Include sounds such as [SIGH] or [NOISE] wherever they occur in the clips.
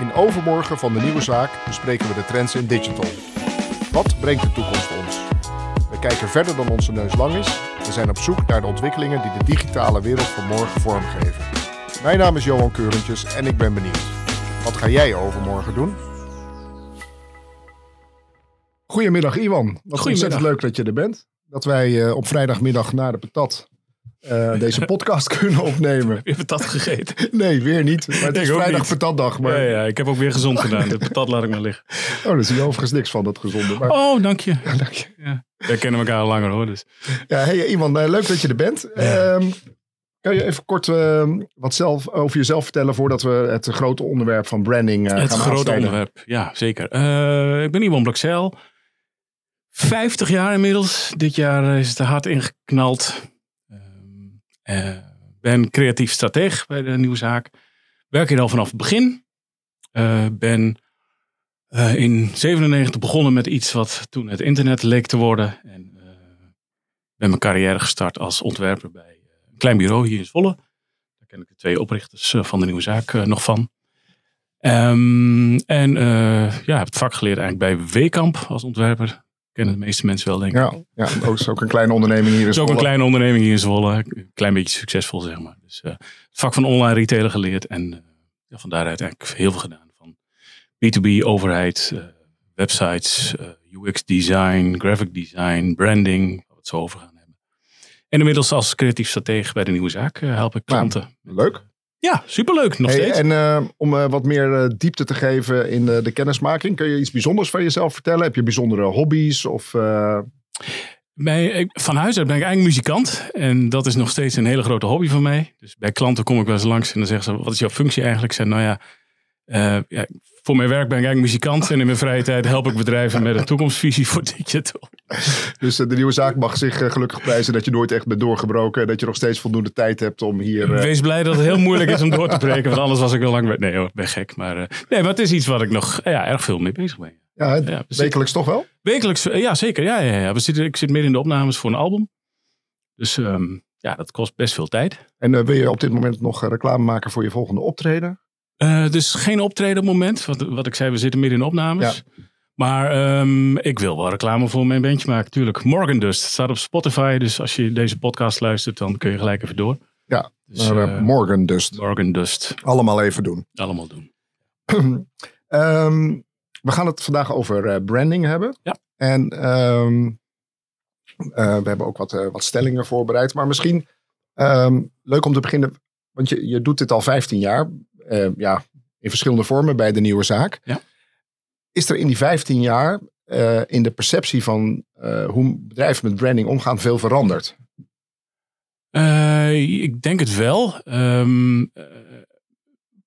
In Overmorgen van de Nieuwe Zaak bespreken we de trends in digital. Wat brengt de toekomst ons? We kijken verder dan onze neus lang is en zijn op zoek naar de ontwikkelingen die de digitale wereld van morgen vormgeven. Mijn naam is Johan Keurentjes en ik ben benieuwd. Wat ga jij overmorgen doen? Goedemiddag Iwan. Wat ontzettend leuk dat je er bent. Dat wij eh, op vrijdagmiddag na de patat uh, deze [LAUGHS] podcast kunnen opnemen. Weer patat gegeten? Nee, weer niet. Maar het is vrijdag patatdag. Maar... Ja, ja, ik heb ook weer gezond gedaan. De patat laat ik maar liggen. Oh, daar zie je overigens niks van, dat gezonde. Maar... Oh, dank je. Ja, dank je. Ja. We kennen elkaar al langer hoor. Dus. Ja, hey Iwan, uh, leuk dat je er bent. Ja. Um, kan je even kort uh, wat zelf, over jezelf vertellen voordat we het grote onderwerp van branding uh, het gaan Het grote onderwerp, ja zeker. ik ben Iwan Blaksel. 50 jaar inmiddels. Dit jaar is het hard ingeknald. Uh, ben creatief strateeg bij de nieuwe zaak. Werk hier al vanaf het begin. Uh, ben uh, in 97 begonnen met iets wat toen het internet leek te worden. En ben mijn carrière gestart als ontwerper bij een klein bureau hier in Zwolle. Daar ken ik de twee oprichters van de nieuwe zaak nog van. Um, en ja, heb het vak geleerd eigenlijk bij Wekamp als ontwerper kennen de meeste mensen wel, denk ik. Ja, ja ook, is ook een kleine onderneming hier in Zwolle. [LAUGHS] is ook een kleine onderneming hier in Zwolle. Een klein beetje succesvol, zeg maar. Dus uh, het vak van online retailer geleerd. En uh, ja, van daaruit eigenlijk heel veel gedaan. Van B2B, overheid, uh, websites, UX design, graphic design, branding. Waar we het zo over gaan hebben. En inmiddels als creatief stratege bij de Nieuwe Zaak help ik nou, klanten. Nou, leuk. Ja, superleuk nog hey, steeds. En uh, om uh, wat meer uh, diepte te geven in de kennismaking, kun je iets bijzonders van jezelf vertellen? Heb je bijzondere hobby's? Of, bij, van huis uit ben ik eigenlijk muzikant. En dat is nog steeds een hele grote hobby van mij. Dus bij klanten kom ik wel eens langs en dan zeggen ze, wat is jouw functie eigenlijk? Ik zeg, nou ja, ja, voor mijn werk ben ik eigenlijk muzikant. En in mijn vrije tijd help ik bedrijven met een toekomstvisie voor digital. Dus de nieuwe zaak mag zich gelukkig prijzen dat je nooit echt bent doorgebroken. En dat je nog steeds voldoende tijd hebt om hier... Wees blij dat het heel moeilijk is om door te breken. Want anders was ik wel lang... Nee hoor, ben gek. Maar, nee, maar het is iets wat ik nog ja, erg veel mee bezig ben. Ja, ja wekelijks toch wel? Wekelijks, ja zeker. Ja, ja, ja. We zitten, ik zit midden in de opnames voor een album. Dus um, ja, dat kost best veel tijd. En uh, wil je op dit moment nog reclame maken voor je volgende optreden? Uh, dus geen optreden op het moment. Wat, wat ik zei, we zitten midden in opnames. Ja. Maar um, ik wil wel reclame voor mijn bandje maken, natuurlijk. Morgan Dust staat op Spotify. Dus als je deze podcast luistert, dan kun je gelijk even door. Ja, dus, maar, uh, Morgan Dust. Morgan Dust. Allemaal even doen. Allemaal doen. um, [CLEARS THROAT] we gaan het vandaag over uh, branding hebben. Ja. En um, we hebben ook wat, wat stellingen voorbereid. Maar misschien leuk om te beginnen. Want je, je doet dit al 15 jaar uh, ja, in verschillende vormen bij de nieuwe zaak. Ja. Is er in die 15 jaar uh, in de perceptie van uh, hoe bedrijven met branding omgaan veel veranderd? ik denk het wel. Um,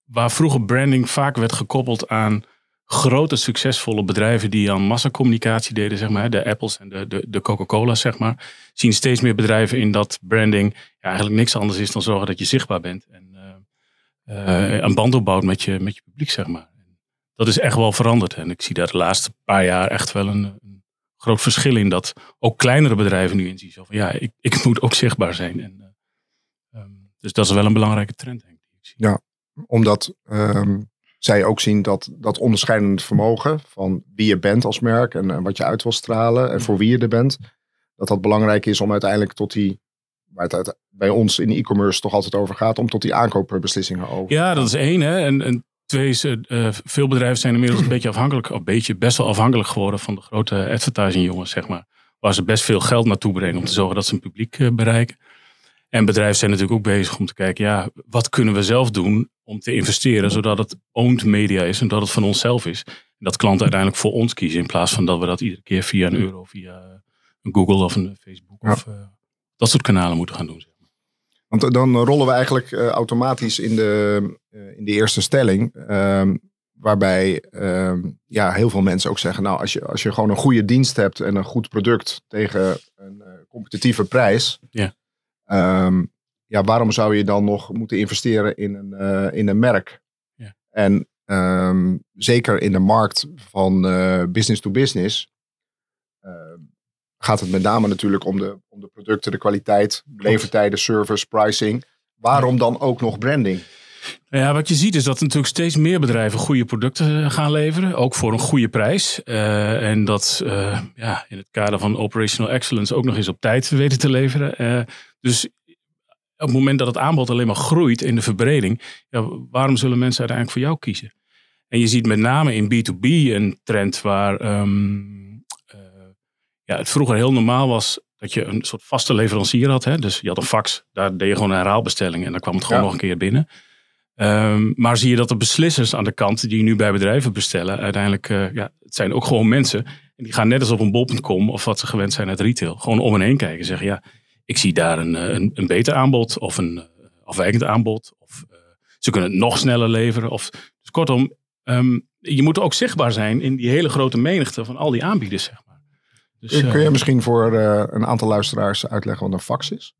waar vroeger branding vaak werd gekoppeld aan grote succesvolle bedrijven die aan massacommunicatie deden, zeg maar, de Apples en de, de, de Coca-Cola's, zeg maar, zien steeds meer bedrijven in dat branding ja, eigenlijk niks anders is dan zorgen dat je zichtbaar bent. En een band opbouwt met je, met je publiek, zeg maar. Dat is echt wel veranderd. En ik zie daar de laatste paar jaar echt wel een, een groot verschil in. Dat ook kleinere bedrijven nu inzien. Zo van ja, ik, ik [LAUGHS] moet ook zichtbaar zijn. En, uh, um, dus dat is wel een belangrijke trend, denk ik. Ja, omdat um, zij ook zien dat dat onderscheidende vermogen van wie je bent als merk en, en wat je uit wil stralen en voor wie je er bent, dat dat belangrijk is om uiteindelijk tot die waar het bij ons in e-commerce toch altijd over gaat, om tot die aankoopbeslissingen over. Ja, dat is één. Hè. En, en twee is, uh, veel bedrijven zijn inmiddels een beetje afhankelijk, een beetje best wel afhankelijk geworden van de grote advertising jongens, zeg maar. Waar ze best veel geld naartoe brengen om te zorgen dat ze een publiek uh, bereiken. En bedrijven zijn natuurlijk ook bezig om te kijken, ja, wat kunnen we zelf doen om te investeren, zodat het owned media is en dat het van onszelf is. En dat klanten uiteindelijk voor ons kiezen, in plaats van dat we dat iedere keer via een euro, via een Google of een Facebook ja. of uh, dat soort kanalen moeten gaan doen. Want dan rollen we eigenlijk uh, automatisch in de, uh, in de eerste stelling. Uh, waarbij ehm, ja, heel veel mensen ook zeggen, nou als je, als je gewoon een goede dienst hebt en een goed product tegen een eh, competitieve prijs. Ja. Ehm, ja, waarom zou je dan nog moeten investeren in een, in een merk? Ja. En um, zeker in de markt van business to business gaat het met name natuurlijk om de, om de producten, de kwaliteit, levertijden, service, pricing. Waarom dan ook nog branding? Ja, wat je ziet is dat natuurlijk steeds meer bedrijven goede producten eh, gaan leveren. Ook voor een goede prijs. Uh, en dat uh, ja, in het kader van operational excellence ook nog eens op tijd weten te leveren. dus op het moment dat het aanbod alleen maar groeit in de verbreding. Ja, waarom zullen mensen uiteindelijk voor jou kiezen? En je ziet met name in B2B een trend waar um, ja, het vroeger heel normaal was dat je een soort vaste leverancier had. Hè? Dus je had een fax, daar deed je gewoon een herhaalbestelling en dan kwam het gewoon nog een keer binnen. Um, maar zie je dat de beslissers aan de kant die nu bij bedrijven bestellen, uiteindelijk, uh, ja, het zijn ook gewoon mensen. En die gaan net als op een bol.com of wat ze gewend zijn uit retail, gewoon om en heen kijken. Zeggen ja, ik zie daar een, eh, een, een beter aanbod of een uh, afwijkend aanbod. Of uh, ze kunnen het nog sneller leveren. Of, dus kortom, um, je moet ook zichtbaar zijn in die hele grote menigte van al die aanbieders, zeg maar. Dus, Kun je misschien voor een aantal luisteraars uitleggen wat een fax is?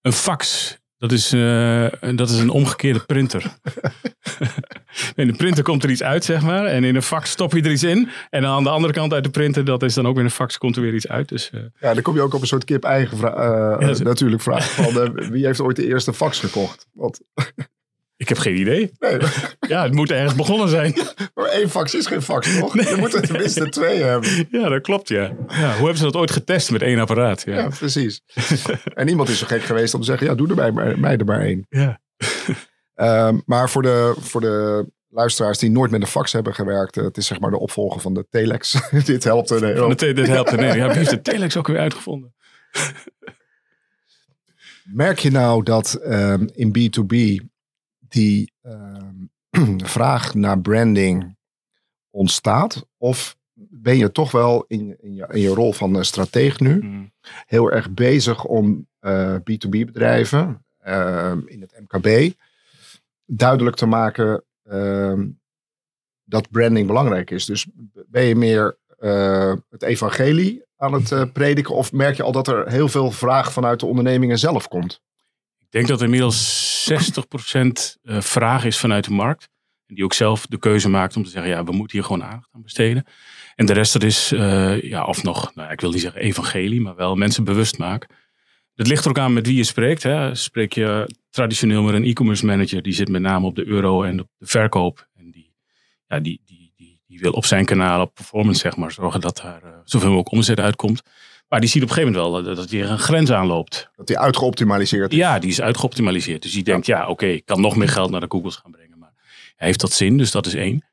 Een fax dat is, uh, dat is een omgekeerde printer. [LAUGHS] in de printer komt er iets uit, zeg maar. En in een fax stop je er iets in. En aan de andere kant uit de printer, dat is dan ook weer een fax, komt er weer iets uit. Dus, uh... Ja, dan kom je ook op een soort kip-eigen vraag. Uh, ja, natuurlijk vraag. Van, wie heeft ooit de eerste fax gekocht? Want ik heb geen idee. Nee. [LAUGHS] Ja, het moet ergens begonnen zijn. [LAUGHS] Maar één fax is geen fax, toch? Nee. Je moet er tenminste twee hebben. Ja, dat klopt, ja. ja. Hoe hebben ze dat ooit getest met één apparaat? Ja, ja precies. en niemand is zo gek geweest om te zeggen, ja, doe er maar, mij er maar één. Ja. Um, [LAUGHS] maar voor de, voor de luisteraars die nooit met een fax hebben gewerkt, het is zeg maar de opvolger van de telex. dit helpt er. Nee, te, dit helpt er. Nee, ja, wie heeft de telex ook weer uitgevonden? Merk je nou dat um, in B2B die uh, [CLEARS THROAT] vraag naar branding ontstaat? Of ben je toch wel in, in, je, in je rol van uh, strateeg nu mm. heel erg bezig om uh, eh, B2B bedrijven ehm, in het MKB duidelijk te maken ehm, dat branding belangrijk is? Dus ben je meer uh, het evangelie aan het prediken of merk je al dat er heel veel vraag vanuit de ondernemingen zelf komt? Ik denk dat er inmiddels 60% eh, vraag is vanuit de markt. En die ook zelf de keuze maakt om te zeggen, ja, we moeten hier gewoon aandacht aan besteden. En de rest, dat is, uh, ja, of nog, nou, ik wil niet zeggen evangelie, maar wel mensen bewust maken. Het ligt er ook aan met wie je spreekt. Hè. Spreek je traditioneel met een e-commerce manager, die zit met name op de euro en op de verkoop. En die, ja, die, die, die, die wil op zijn kanaal, op performance zeg maar, zorgen dat daar uh, zoveel mogelijk omzet uitkomt. Maar die ziet op een gegeven moment wel dat hij een grens aanloopt. Dat die uitgeoptimaliseerd is. Ja, die is uitgeoptimaliseerd. Dus die denkt, ja, oké, ik kan nog meer geld naar de Googles gaan brengen. Maar hij heeft dat zin, dus dat is één.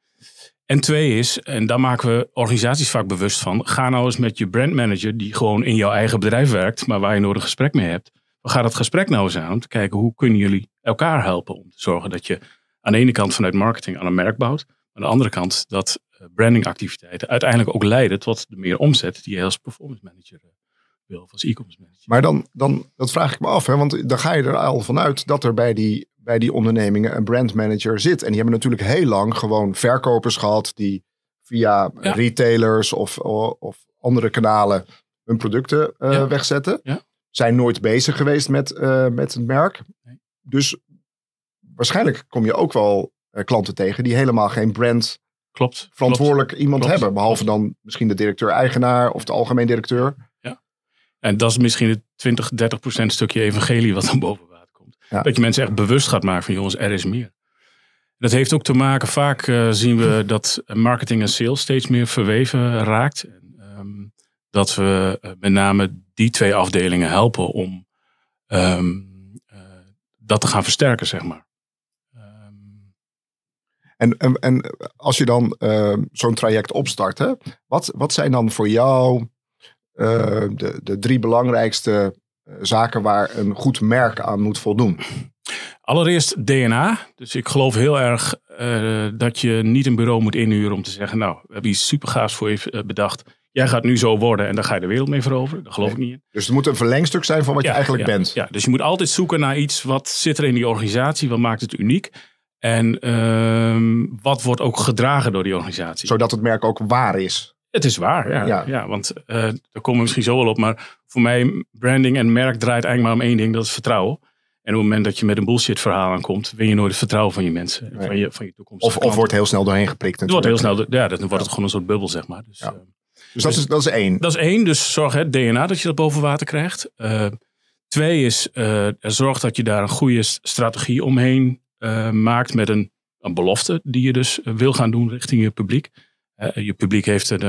En twee is, en daar maken we organisaties vaak bewust van. Ga nou eens met je brandmanager, die gewoon in jouw eigen bedrijf werkt, maar waar je nooit een gesprek mee hebt. Gaan dat gesprek nou eens aan om te kijken hoe kunnen jullie elkaar helpen om te zorgen dat je aan de ene kant vanuit marketing aan een merk bouwt. Aan de andere kant dat eh, brandingactiviteiten uiteindelijk ook leiden tot de meer omzet die je als performance manager eh, wil, of als e-commerce manager. Maar dan, dan, dat vraag ik me af, hè, want dan ga je er al vanuit dat er bij die, bij die ondernemingen een brandmanager zit. En die hebben natuurlijk heel lang gewoon verkopers gehad die via retailers of, of andere kanalen hun producten uh, wegzetten. Ja. Zijn nooit bezig geweest met, uh, met het merk. Nee. Dus waarschijnlijk kom je ook wel klanten tegen die helemaal geen brand Klopt. Verantwoordelijk iemand hebben. Behalve dan misschien de directeur-eigenaar of de algemeen directeur. Ja. En dat is misschien het 20, 30 procent stukje evangelie wat dan boven water komt. Dat je mensen echt bewust gaat maken van jongens, er is meer. Dat heeft ook te maken, vaak uh, zien we [LAUGHS] dat marketing en sales steeds meer verweven raakt. En, um, dat we uh, met name die twee afdelingen helpen om um, uh, dat te gaan versterken, zeg maar. En, en, en als je dan uh, zo'n traject opstart, hè, wat, wat zijn dan voor jou uh, de, de drie belangrijkste uh, zaken waar een goed merk aan moet voldoen? Allereerst DNA. Dus ik geloof heel erg dat je niet een bureau moet inhuren om te zeggen, nou, we hebben iets supergaafs voor je bedacht. Jij gaat nu zo worden en dan ga je de wereld mee veroveren. Daar geloof ik niet in. Dus het moet een verlengstuk zijn van wat je eigenlijk bent. Ja, dus je moet altijd zoeken naar iets. Wat zit er in die organisatie? Wat maakt het uniek? En uh, wat wordt ook gedragen door die organisatie? Zodat het merk ook waar is. Het is waar, ja. ja. ja want uh, daar komen we misschien zo wel op. Maar voor mij, branding en merk draait eigenlijk maar om één ding. Dat is vertrouwen. En op het moment dat je met een bullshit verhaal aankomt, win je nooit het vertrouwen van je mensen. Van, je, van je toekomst. Of, of wordt heel snel doorheen geprikt. Het wordt heel snel, ja, dan wordt het gewoon een soort bubbel, zeg maar. Dus, ja. uh, dus, dat, is, dat is één. Dat is één. Dus zorg het DNA dat je dat boven water krijgt. Uh, twee is, zorg dat je daar een goede strategie omheen eh, maakt met een, een belofte die je dus wil gaan doen richting je publiek. je publiek heeft een,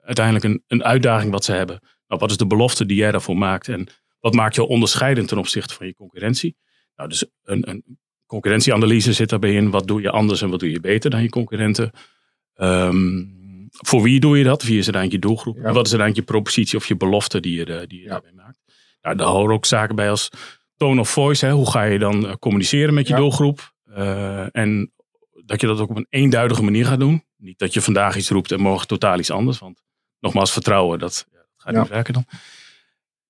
uiteindelijk een, een uitdaging wat ze hebben. Nou, wat is de belofte die jij daarvoor maakt? En wat maakt je onderscheidend ten opzichte van je concurrentie? Nou, dus een, een concurrentieanalyse zit daarbij in. Wat doe je anders en wat doe je beter dan je concurrenten? Ehm, voor wie doe je dat? Wie is er eigenlijk je doelgroep? En wat is er eigenlijk je propositie of je belofte die je, die je daarbij maakt? Nou, daar horen ook zaken bij als tone of voice. Hè? Hoe ga je dan eh, communiceren met je doelgroep? Uh, en dat je dat ook op een eenduidige manier gaat doen. Niet dat je vandaag iets roept en morgen totaal iets anders. Want nogmaals, vertrouwen, dat, ja, dat gaat niet werken dan.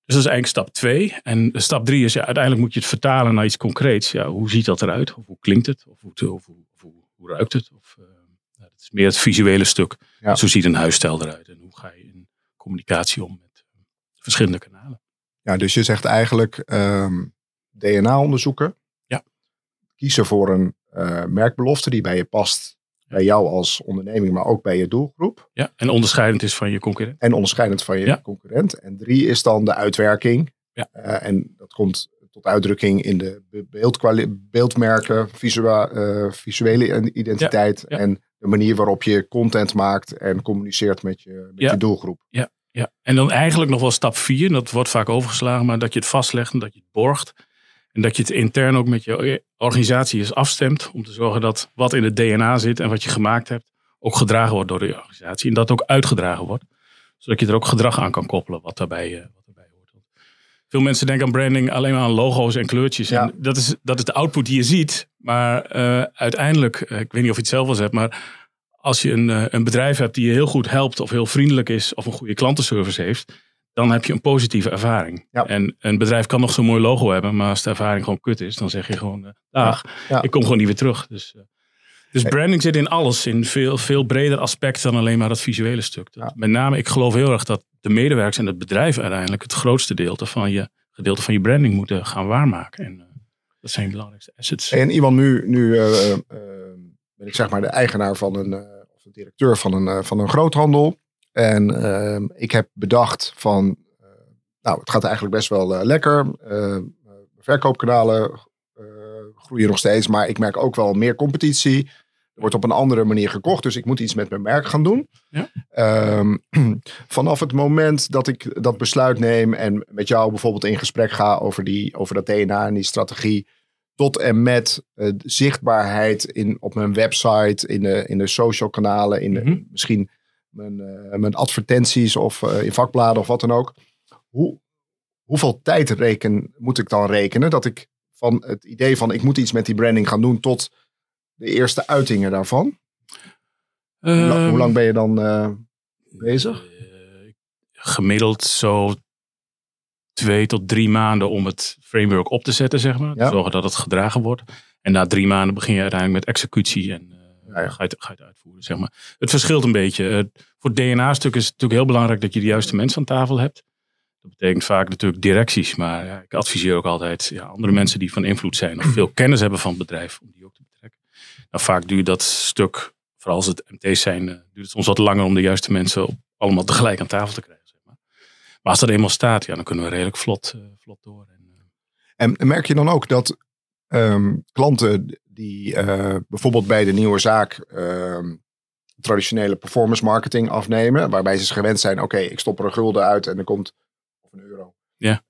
Dus dat is eigenlijk stap twee. En stap drie is, ja, uiteindelijk moet je het vertalen naar iets concreets. Ja, hoe ziet dat eruit? Of hoe klinkt het? Of hoe, of hoe, hoe, hoe ruikt het? Of, uh, dat is meer het visuele stuk. Zo ziet een huisstijl eruit. En hoe ga je in communicatie om met verschillende kanalen. Ja, dus je zegt eigenlijk ehm, DNA onderzoeken. Ja. Kiezen voor een uh, merkbelofte die bij je past. Bij jou als onderneming, maar ook bij je doelgroep. Ja, en onderscheidend is van je concurrent. En onderscheidend van je concurrent. En drie is dan de uitwerking. Ja. Uh, en dat komt tot uitdrukking in de beeldmerken, visuele, uh, visuele identiteit. En de manier waarop je content maakt en communiceert met je, met je doelgroep. Ja, ja, en dan eigenlijk nog wel stap vier, dat wordt vaak overgeslagen, maar dat je het vastlegt en dat je het borgt. En dat je het intern ook met je organisatie is afstemt om te zorgen dat wat in het DNA zit en wat je gemaakt hebt, ook gedragen wordt door de organisatie. En dat ook uitgedragen wordt, zodat je er ook gedrag aan kan koppelen wat daarbij, uh, wat daarbij hoort. Veel mensen denken aan branding alleen maar aan logo's en kleurtjes. Ja. En dat, is, dat is de output die je ziet. Maar uh, uiteindelijk, uh, ik weet niet of je het zelf wel hebt, maar als je een, eh, een bedrijf hebt die je heel goed helpt of heel vriendelijk is of een goede klantenservice heeft, dan heb je een positieve ervaring. En een bedrijf kan nog zo'n mooi logo hebben, maar als de ervaring gewoon kut is, dan zeg je gewoon, uh, dag, ik kom gewoon niet weer terug. Dus, uh, dus branding zit in alles, in veel, veel breder aspect dan alleen maar dat visuele stuk. Met name, ik geloof heel erg dat de medewerkers en het bedrijf uiteindelijk het grootste gedeelte van je, gedeelte van je branding moeten gaan waarmaken. En dat zijn de belangrijkste assets. En iemand nu, nu ben ik zeg maar de eigenaar van een, uh, of de directeur van een, uh, van een groothandel. En uh, ik heb bedacht van, eh, nou het gaat eigenlijk best wel lekker. verkoopkanalen groeien nog steeds, maar ik merk ook wel meer competitie. Er wordt op een andere manier gekocht, dus ik moet iets met mijn merk gaan doen. Ja. Ehm, [CLEARS THROAT] vanaf het moment dat ik dat besluit neem en met jou bijvoorbeeld in gesprek ga over, die, over dat DNA en die strategie, tot en met uh, zichtbaarheid in, op mijn website, in de, in de social kanalen, in Mhm. misschien mijn, uh, mijn advertenties of uh, in vakbladen of wat dan ook. Hoe, hoeveel tijd reken, moet ik dan rekenen dat ik van het idee van ik moet iets met die branding gaan doen tot de eerste uitingen daarvan? Um, hoe, lang, hoe, lang, ben je dan bezig? gemiddeld zo twee tot drie maanden om het framework op te zetten, zeg maar. Ja. Zorgen dat het gedragen wordt. En na drie maanden begin je uiteindelijk met executie en uh, ja, ja. Ga, je, ga, je, het uitvoeren, zeg maar. Het verschilt een beetje. Uh, voor het DNA-stuk is het natuurlijk heel belangrijk dat je de juiste mensen aan tafel hebt. Dat betekent vaak natuurlijk directies, maar ik adviseer ook altijd ja, andere mensen die van invloed zijn of veel kennis hebben van het bedrijf, om die ook te betrekken. Nou, vaak duurt dat stuk, vooral als het MT's zijn, uh, duurt het soms wat langer om de juiste mensen op, allemaal tegelijk aan tafel te krijgen. Maar als dat eenmaal staat, ja, dan kunnen we redelijk vlot, uh, vlot door. En, uh... en, merk je dan ook dat um, klanten die uh, bijvoorbeeld bij de nieuwe zaak traditionele performance marketing afnemen, waarbij ze gewend zijn, oké, okay, ik stop er een gulden uit en er komt of een euro. Ja.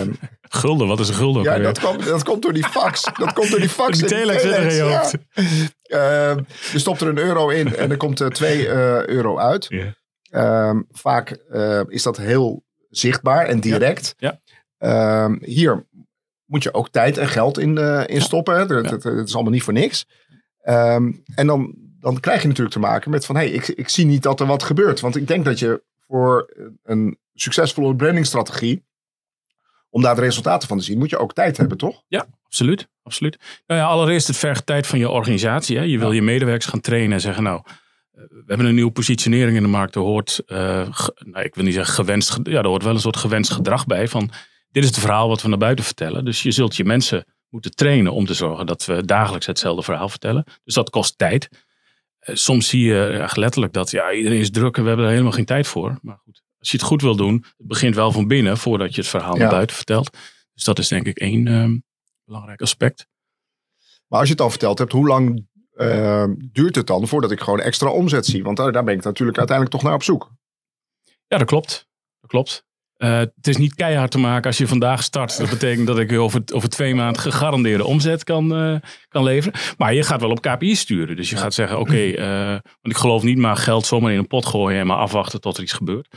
Um, [LAUGHS] gulden, wat is een gulden? Ja, dat komt, dat komt door die fax. Dat komt door die fax. [LAUGHS] Die telex, in je. Ja. Uh, je stopt er een euro in en er komt er 2 uh, euro uit. Yeah. Um, vaak uh, is dat heel zichtbaar en direct. Ja. ja. Um, hier moet je ook tijd en geld in, uh, in stoppen. Het, is allemaal niet voor niks. Um, en dan, dan krijg je natuurlijk te maken met van... hé, hey, ik, ik zie niet dat er wat gebeurt. Want ik denk dat je voor een succesvolle brandingstrategie... om daar de resultaten van te zien, moet je ook tijd hebben, toch? Ja, absoluut. absoluut. Nou ja, allereerst het vergt tijd van je organisatie. Hè. Je wil je medewerkers gaan trainen en zeggen... nou, we hebben een nieuwe positionering in de markt. Er hoort, ge, nou, ik wil niet zeggen gewenst, ja, er hoort wel een soort gewenst gedrag bij. Van dit is het verhaal wat we naar buiten vertellen. Dus je zult je mensen moeten trainen om te zorgen dat we dagelijks hetzelfde verhaal vertellen. Dus dat kost tijd. Uh, soms zie je echt letterlijk dat ja, iedereen is druk en we hebben er helemaal geen tijd voor. Maar goed, als je het goed wil doen, het begint wel van binnen voordat je het verhaal ja. naar buiten vertelt. Dus dat is denk ik één uh, belangrijk aspect. Maar als je het al verteld hebt, hoe lang uh, duurt het dan voordat ik gewoon extra omzet zie? Want daar, daar ben ik natuurlijk uiteindelijk toch naar op zoek. Ja, dat klopt. Dat klopt. Uh, het is niet keihard te maken als je vandaag start. Dat betekent dat ik over, over twee maanden gegarandeerde omzet kan, uh, kan leveren. Maar je gaat wel op KPI sturen. Dus je gaat zeggen, oké, okay, uh, want ik geloof niet maar geld zomaar in een pot gooien en maar afwachten tot er iets gebeurt.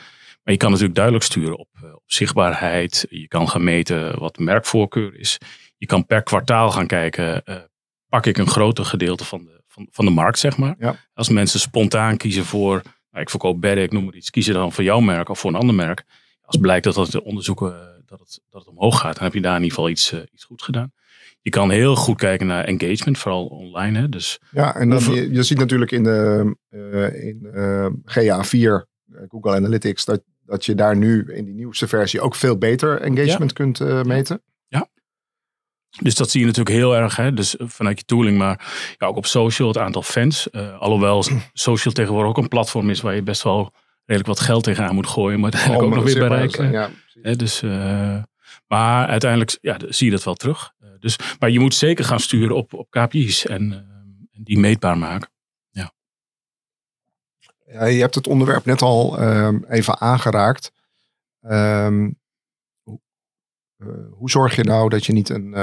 Maar je kan natuurlijk duidelijk sturen op, op zichtbaarheid. Je kan gaan meten wat de merkvoorkeur is. Je kan per kwartaal gaan kijken, pak ik een groter gedeelte van de, van, van de markt, zeg maar. Ja. Als mensen spontaan kiezen voor, nou, ik verkoop bedden, ik noem maar iets, kiezen dan voor jouw merk of voor een ander merk als blijkt dat dat onderzoeken dat het, dat het omhoog gaat, dan heb je daar in ieder geval iets, uh, iets goed gedaan. Je kan heel goed kijken naar engagement, vooral online. Hè? Dus ja, en dan, je, je ziet natuurlijk in de uh, in, uh, GA4, Google Analytics, dat, dat je daar nu in die nieuwste versie ook veel beter engagement ja. kunt meten. Dus dat zie je natuurlijk heel erg, hè? dus vanuit je tooling, maar ja, ook op social, het aantal fans. alhoewel social tegenwoordig ook een platform is waar je best wel redelijk wat geld tegenaan moet gooien, maar uiteindelijk ook nog weer bereiken. Ja, dus, uh, maar uiteindelijk ja, zie je dat wel terug. Uh, dus, maar je moet zeker gaan sturen op, op KPI's en, en die meetbaar maken. Ja. ja. je hebt het onderwerp net al even aangeraakt. Um, hoe zorg je nou dat je niet een,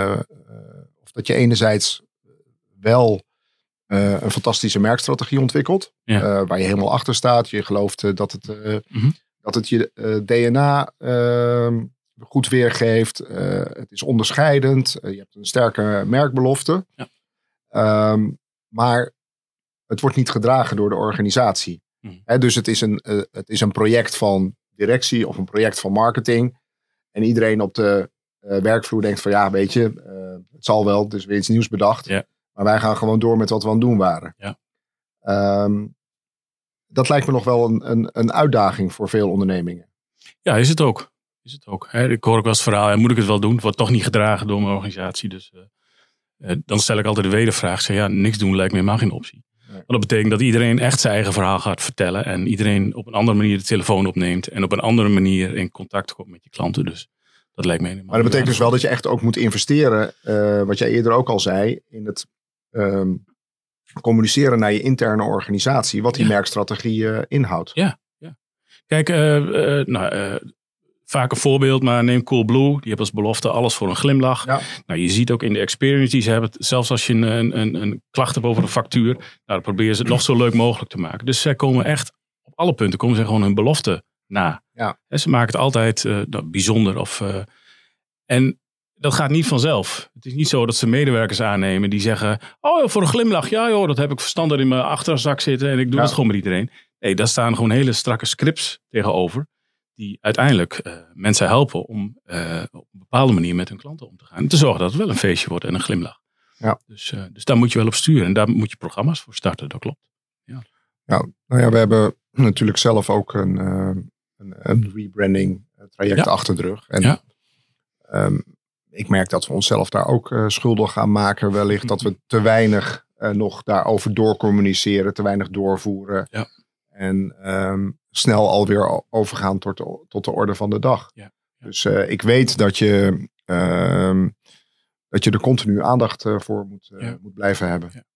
of dat je enerzijds wel een fantastische merkstrategie. Ja. Uh, waar je helemaal achter staat. Je gelooft dat, het, mm -hmm. dat het je DNA ehm, goed weergeeft. het is onderscheidend. je hebt een sterke merkbelofte. Ja. Um, maar het wordt niet gedragen door de organisatie. Mm. Hè, dus het is, een, het is een project van directie of een project van marketing. En iedereen op de werkvloer denkt van ja, weet je, het zal wel, dus weer iets nieuws bedacht. Maar wij gaan gewoon door met wat we aan het doen waren. Ja. Um, dat lijkt me nog wel een, een, een, uitdaging voor veel ondernemingen. Ja, is het ook. Is het ook. Hè? Ik hoor ook wel eens het verhaal, moet ik het wel doen? Het wordt toch niet gedragen door mijn organisatie. Dus uh, dan stel ik altijd de wedervraag. Zeg, ja, niks doen lijkt me helemaal geen optie. Dat betekent dat iedereen echt zijn eigen verhaal gaat vertellen. En iedereen op een andere manier de telefoon opneemt. En op een andere manier in contact komt met je klanten. Dus dat lijkt me helemaal Maar dat betekent dus wel dat je echt ook moet investeren. Uh, wat jij eerder ook al zei. In het um, communiceren naar je interne organisatie. Wat die Ja. merkstrategie uh, inhoudt. Ja, ja. Kijk, eh, eh, nou, eh, vaak een voorbeeld, maar neem Coolblue. Die heeft als belofte alles voor een glimlach. Ja. Nou, je ziet ook in de experience die ze hebben, zelfs als je een, een, een, klacht hebt over een factuur, nou, dan proberen ze het nog zo leuk mogelijk te maken. Dus zij komen echt, op alle punten komen ze gewoon hun belofte na. Ja. En ze maken het altijd eh, bijzonder. Of, eh, en dat gaat niet vanzelf. Het is niet zo dat ze medewerkers aannemen die zeggen, oh, voor een glimlach, ja joh, dat heb ik verstandig in mijn achterzak zitten en ik doe Ja. het gewoon met iedereen. Nee, daar staan gewoon hele strakke scripts tegenover. Die uiteindelijk eh, mensen helpen om eh, op een bepaalde manier met hun klanten om te gaan. En te zorgen dat het wel een feestje wordt en een glimlach. Ja. Dus, eh, dus daar moet je wel op sturen. En daar moet je programma's voor starten, dat klopt. Nou ja, we hebben natuurlijk zelf ook een, een, een rebranding traject Ja. achter de rug. En Ja. ehm, ik merk dat we onszelf daar ook schuldig gaan maken. Wellicht dat we te weinig nog daarover doorcommuniceren, te weinig doorvoeren. Ja. En ehm, snel alweer overgaan tot de, tot de orde van de dag. Ja. Ja. Dus eh, ik weet dat je, ehm, dat je er continu aandacht eh, voor moet, eh, Ja. moet blijven hebben.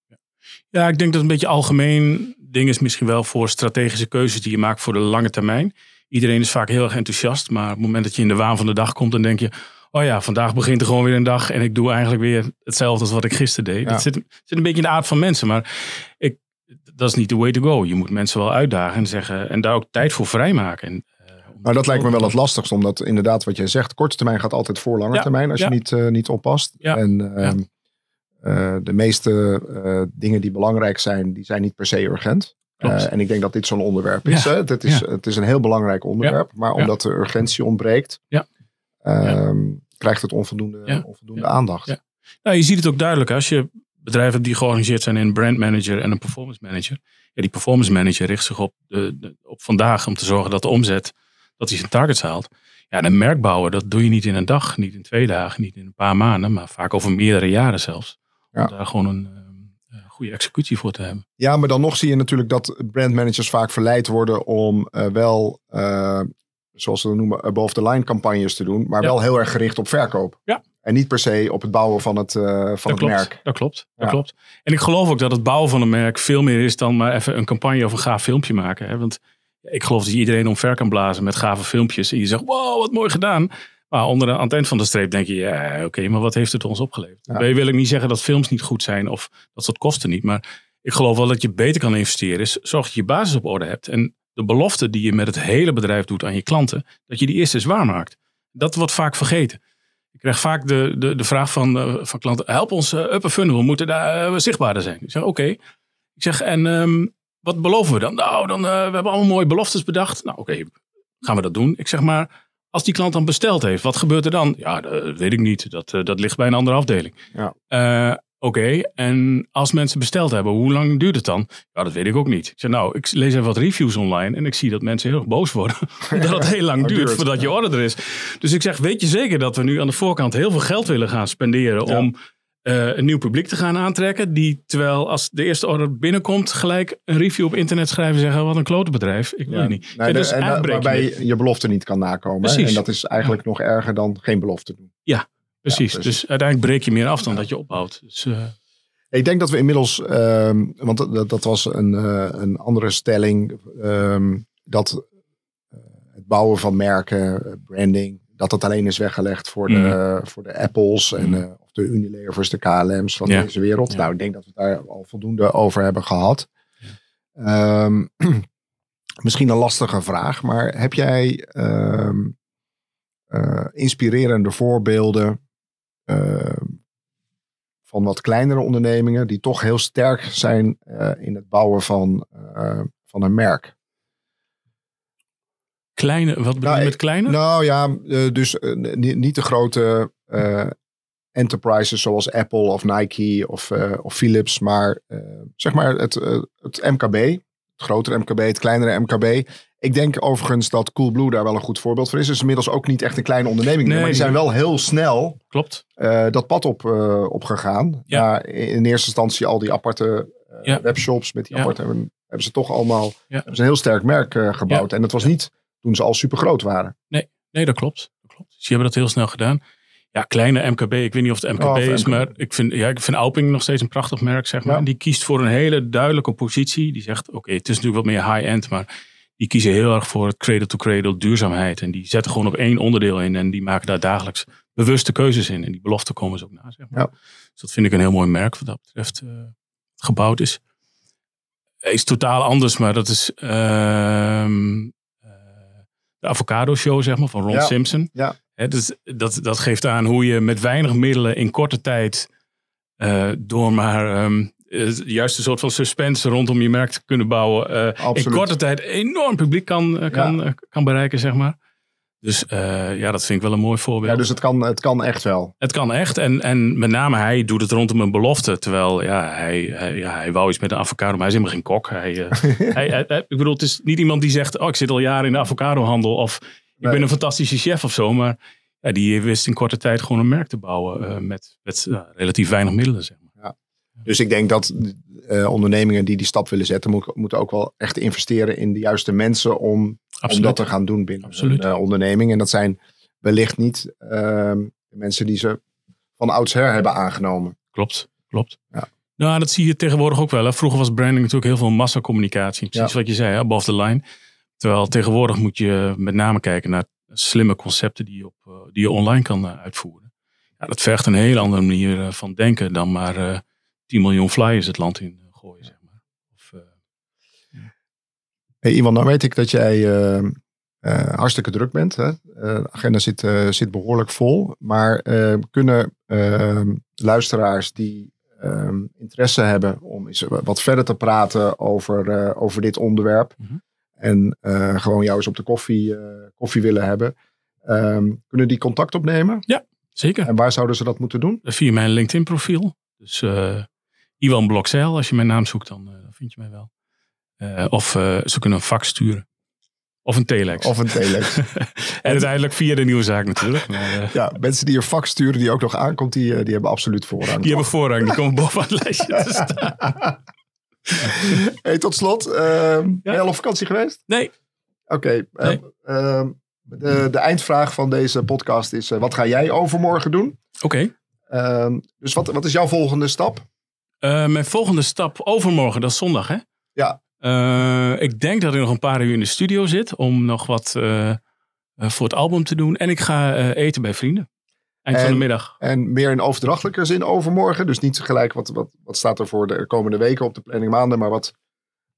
Ja, ik denk dat het een beetje algemeen ding is misschien wel voor strategische keuzes die je maakt voor de lange termijn. Iedereen is vaak heel erg enthousiast, maar op het moment dat je in de waan van de dag komt, dan denk je, oh ja, vandaag begint er gewoon weer een dag en ik doe eigenlijk weer hetzelfde als wat ik gisteren deed. Ja. Dat zit, zit een beetje in de aard van mensen, maar ik, dat is niet the way to go. Je moet mensen wel uitdagen en zeggen en daar ook tijd voor vrijmaken. En, eh, dat lijkt me wel het lastigste, omdat inderdaad wat jij zegt, korte termijn gaat altijd voor lange Ja, termijn als ja. je niet, eh, niet oppast. Ja, En ehm, eh, de meeste dingen die belangrijk zijn, die zijn niet per se urgent. En ik denk dat dit zo'n onderwerp is. Hè? Het, is het is een heel belangrijk onderwerp, maar omdat de urgentie ontbreekt, Ja. ehm, krijgt het onvoldoende, onvoldoende aandacht. ja. Nou, je ziet het ook duidelijk als je bedrijven die georganiseerd zijn in een brand manager en een performance manager. Ja, die performance manager richt zich op, de, de- op vandaag om te zorgen dat de omzet, dat hij zijn targets haalt. Ja, en een merk bouwen, dat doe je niet in een dag, niet in twee dagen, niet in een paar maanden, maar vaak over meerdere jaren zelfs. Ja. Om daar gewoon een eh, goede executie voor te hebben. Ja, maar dan nog zie je natuurlijk dat brandmanagers vaak verleid worden om eh, wel eh, zoals ze dat noemen, above the line campagnes te doen, maar Ja. wel heel erg gericht op verkoop. Ja. En niet per se op het bouwen van het, eh, van dat het klopt, merk. Dat klopt, dat Ja. klopt. En ik geloof ook dat het bouwen van een merk veel meer is dan maar even een campagne of een gaaf filmpje maken. Hè? Want ik geloof dat je iedereen omver kan blazen met gave filmpjes. En je zegt, wow, wat mooi gedaan. Maar onder de, aan het eind van de streep denk je, ja, oké, maar wat heeft het ons opgeleverd? Ja. Daarmee wil ik niet zeggen dat films niet goed zijn of dat soort kosten niet. Maar ik geloof wel dat je beter kan investeren. Is zorg dat je je basis op orde hebt. En de belofte die je met het hele bedrijf doet aan je klanten, dat je die eerst eens waarmaakt. Dat wordt vaak vergeten. Ik krijg vaak de, de, de vraag van, eh, van klanten: help ons uh, upper funnel, we moeten daar eh, zichtbaarder zijn. Ik zeg: oké. Ik zeg: en ehm, wat beloven we dan? Nou, dan, we hebben allemaal mooie beloftes bedacht. Nou, oké, gaan we dat doen? Ik zeg maar. Als die klant dan besteld heeft, wat gebeurt er dan? Ja, dat weet ik niet. Dat, dat ligt bij een andere afdeling. Ja. Oké, en als mensen besteld hebben, hoe lang duurt het dan? Ja, dat weet ik ook niet. Ik zeg, nou, ik lees even wat reviews online en ik zie dat mensen heel erg boos worden. [LAUGHS] dat het heel lang duurt duurt, voordat je ja. order er is. Dus ik zeg, weet je zeker dat we nu aan de voorkant heel veel geld willen gaan spenderen Ja. om eh, een nieuw publiek te gaan aantrekken? Die, terwijl als de eerste order binnenkomt, gelijk een review op internet schrijven en zeggen, wat een klote bedrijf. Ik Ja. je niet. Nee, Ja, dus en, waarbij je je belofte niet kan nakomen. En dat is eigenlijk nog erger dan geen belofte doen. Precies, dus- dus uiteindelijk breek je meer af dan dat je opbouwt. Dus, eh, Ik denk dat we inmiddels, ehm, want dat, dat was een, eh, een andere stelling, ehm, dat eh, het bouwen van merken, branding, dat dat alleen is weggelegd voor de, voor de Apples en Mhm. of de Unilevers, de KLM's van Ja. deze wereld. Ja. Nou, ik denk dat we daar al voldoende over hebben gehad. Ehm, [CLEARS THROAT] misschien een lastige vraag, maar heb jij inspirerende voorbeelden van wat kleinere ondernemingen die toch heel sterk zijn eh, in het bouwen van, eh, van een merk? kleine, wat bedoel Nou, je met ik- kleine? Nou ja, eh, dus ni- niet de grote enterprises zoals Apple of Nike of, of Philips, maar zeg maar het, het MKB, het grotere MKB, het kleinere MKB. Ik denk overigens dat Coolblue daar wel een goed voorbeeld voor is. Het is inmiddels ook niet echt een kleine onderneming, meer, Nee, maar die zijn wel heel snel Klopt. eh, dat pad op, eh, opgegaan. Ja. In eerste instantie al die aparte eh, Ja. webshops met die Ja. aparte hebben, hebben ze toch allemaal Ja. hebben ze een heel sterk merk gebouwd. En dat was niet toen ze al super groot waren. Nee, dat klopt. Dat klopt. Dus die hebben dat heel snel gedaan. Ja, kleine MKB. Ik weet niet of het MKB Oh, is, MKB. maar ik vind, ja, ik vind Alping nog steeds een prachtig merk, zeg maar. Die kiest voor een hele duidelijke positie. Die zegt, oké, het is natuurlijk wat meer high-end, maar die kiezen heel erg voor het cradle-to-cradle duurzaamheid. En die zetten gewoon op één onderdeel in en die maken daar dagelijks bewuste keuzes in. En die beloften komen ze ook na, zeg maar. Ja. Dus dat vind ik een heel mooi merk wat dat betreft eh, gebouwd is. Hij is totaal anders, maar dat is ehm, eh, de avocado show, zeg maar, van Ron Ja. Simpson. Ja. Dus dat, dat geeft aan hoe je met weinig middelen in korte tijd eh, door maar ehm, eh, de juiste soort van suspense rondom je merk te kunnen bouwen. eh, in korte tijd enorm publiek kan, eh, kan, eh, kan bereiken, zeg maar. Dus eh, ja, dat vind ik wel een mooi voorbeeld. Ja, dus het kan, het kan echt wel. Het kan echt. En, en met name hij doet het rondom een belofte. Terwijl ja, hij, hij, ja, hij wou iets met een avocado, maar hij is helemaal geen kok. Hij, eh, [LAUGHS] hij, hij- hij- ik bedoel, het is niet iemand die zegt: Oh, ik zit al jaren in de avocadohandel. Of ik Nee. ben een fantastische chef of zo. Maar ja, die wist in korte tijd gewoon een merk te bouwen. eh, met met relatief weinig middelen. Zeg. Dus ik denk dat eh, ondernemingen die die stap willen zetten, moet- moeten ook wel echt investeren in de juiste mensen om, om dat te gaan doen binnen Absoluut. een eh, onderneming. En dat zijn wellicht niet ehm, mensen die ze van oudsher hebben aangenomen. Klopt, klopt. Ja. Nou, dat zie je tegenwoordig ook wel. Hè. Vroeger was branding natuurlijk heel veel massacommunicatie. Precies Ja. wat je zei, hè, above the line. Terwijl tegenwoordig moet je met name kijken naar slimme concepten die je, op, eh, die je online kan uitvoeren. Ja, dat vergt een hele andere manier van denken dan maar 10 miljoen flyers het land in eh, gooien. Zeg maar. Of, eh, Hey, Iwan, nou weet ik dat jij ehm, eh, hartstikke druk bent. Hè? De agenda zit, zit behoorlijk vol. Maar eh, kunnen ehm, luisteraars die ehm, interesse hebben om eens wat verder te praten over, over dit onderwerp. Mhm. En gewoon jou eens op de koffie, koffie willen hebben. ehm, kunnen die contact opnemen? zeker. En waar zouden ze dat moeten doen? Via mijn LinkedIn profiel. Dus Iwan Blokzeil, als je mijn naam zoekt, dan, eh, vind je mij wel. Eh, of eh, ze kunnen een fax sturen. Of een telex. Of een telex. [LAUGHS] en uiteindelijk via de nieuwe zaak natuurlijk. Maar, ja, mensen die een fax sturen die ook nog aankomt, die, die hebben absoluut voorrang. die hebben voorrang, die komen bovenaan het lijstje te [LAUGHS] staan. hey, tot slot, ehm ben je al op vakantie geweest? Nee, Oké, eh, Nee. ehm, De, de eindvraag van deze podcast is: wat ga jij overmorgen doen? Oké. Ehm, dus wat, wat is jouw volgende stap? Mijn volgende stap overmorgen, dat is zondag, hè? Ja. ik denk dat ik nog een paar uur in de studio zit om nog wat voor het album te doen. En ik ga eten bij vrienden. Eind van de middag. En meer in overdrachtelijke zin overmorgen. Dus niet gelijk wat, wat, wat staat er voor de komende weken op de planning maanden. Maar wat,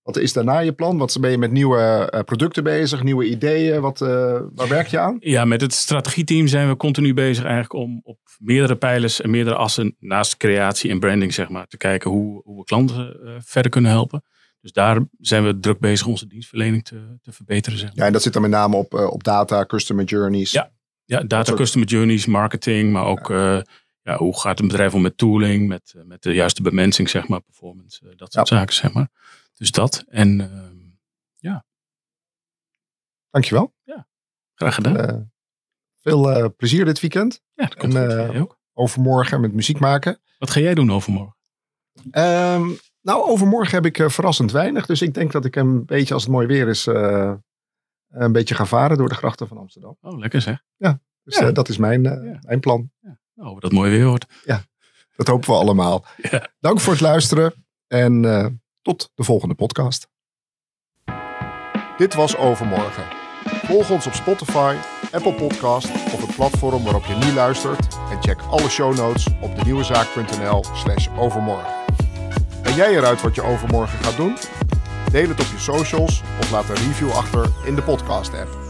wat is daarna je plan? Wat ben je met nieuwe uh, producten bezig? Nieuwe ideeën? Wat, uh, waar werk je aan? Ja, met het strategieteam zijn we continu bezig eigenlijk om op meerdere pijlers en meerdere assen naast creatie en branding zeg maar te kijken hoe, hoe we klanten uh, verder kunnen helpen. Dus daar zijn we druk bezig onze dienstverlening te, te verbeteren. Zeg maar. Ja, en dat zit dan met name op, op data, customer journeys. Ja, ja, data customer journeys, marketing, maar ook ja. Ja, hoe gaat een bedrijf om met tooling, met, met de juiste bemensing, zeg maar, performance, dat soort ja. zaken, zeg maar. Dus dat. En uh, ja. Dankjewel. Ja, graag gedaan. Uh, veel plezier dit weekend. Ja, dat komt en, goed, ook. Overmorgen met muziek maken. Wat ga jij doen overmorgen? Um, nou, overmorgen heb ik verrassend weinig. Dus ik denk dat ik een beetje, als het mooi weer is, een beetje gaan varen door de grachten van Amsterdam. Oh, lekker zeg. Ja, dus ja. Dat is mijn, ja. mijn plan. Ja. Nou, dat mooi weer wordt. Ja, dat hopen we allemaal. Ja. Dank voor het luisteren en uh, tot de volgende podcast. Dit was Overmorgen. Volg ons op Spotify, Apple Podcast of het platform waarop je nu luistert. En check alle show notes op denieuwezaak.nl slash overmorgen. Ben jij eruit wat je overmorgen gaat doen? Deel het op je socials of laat een review achter in de podcast app.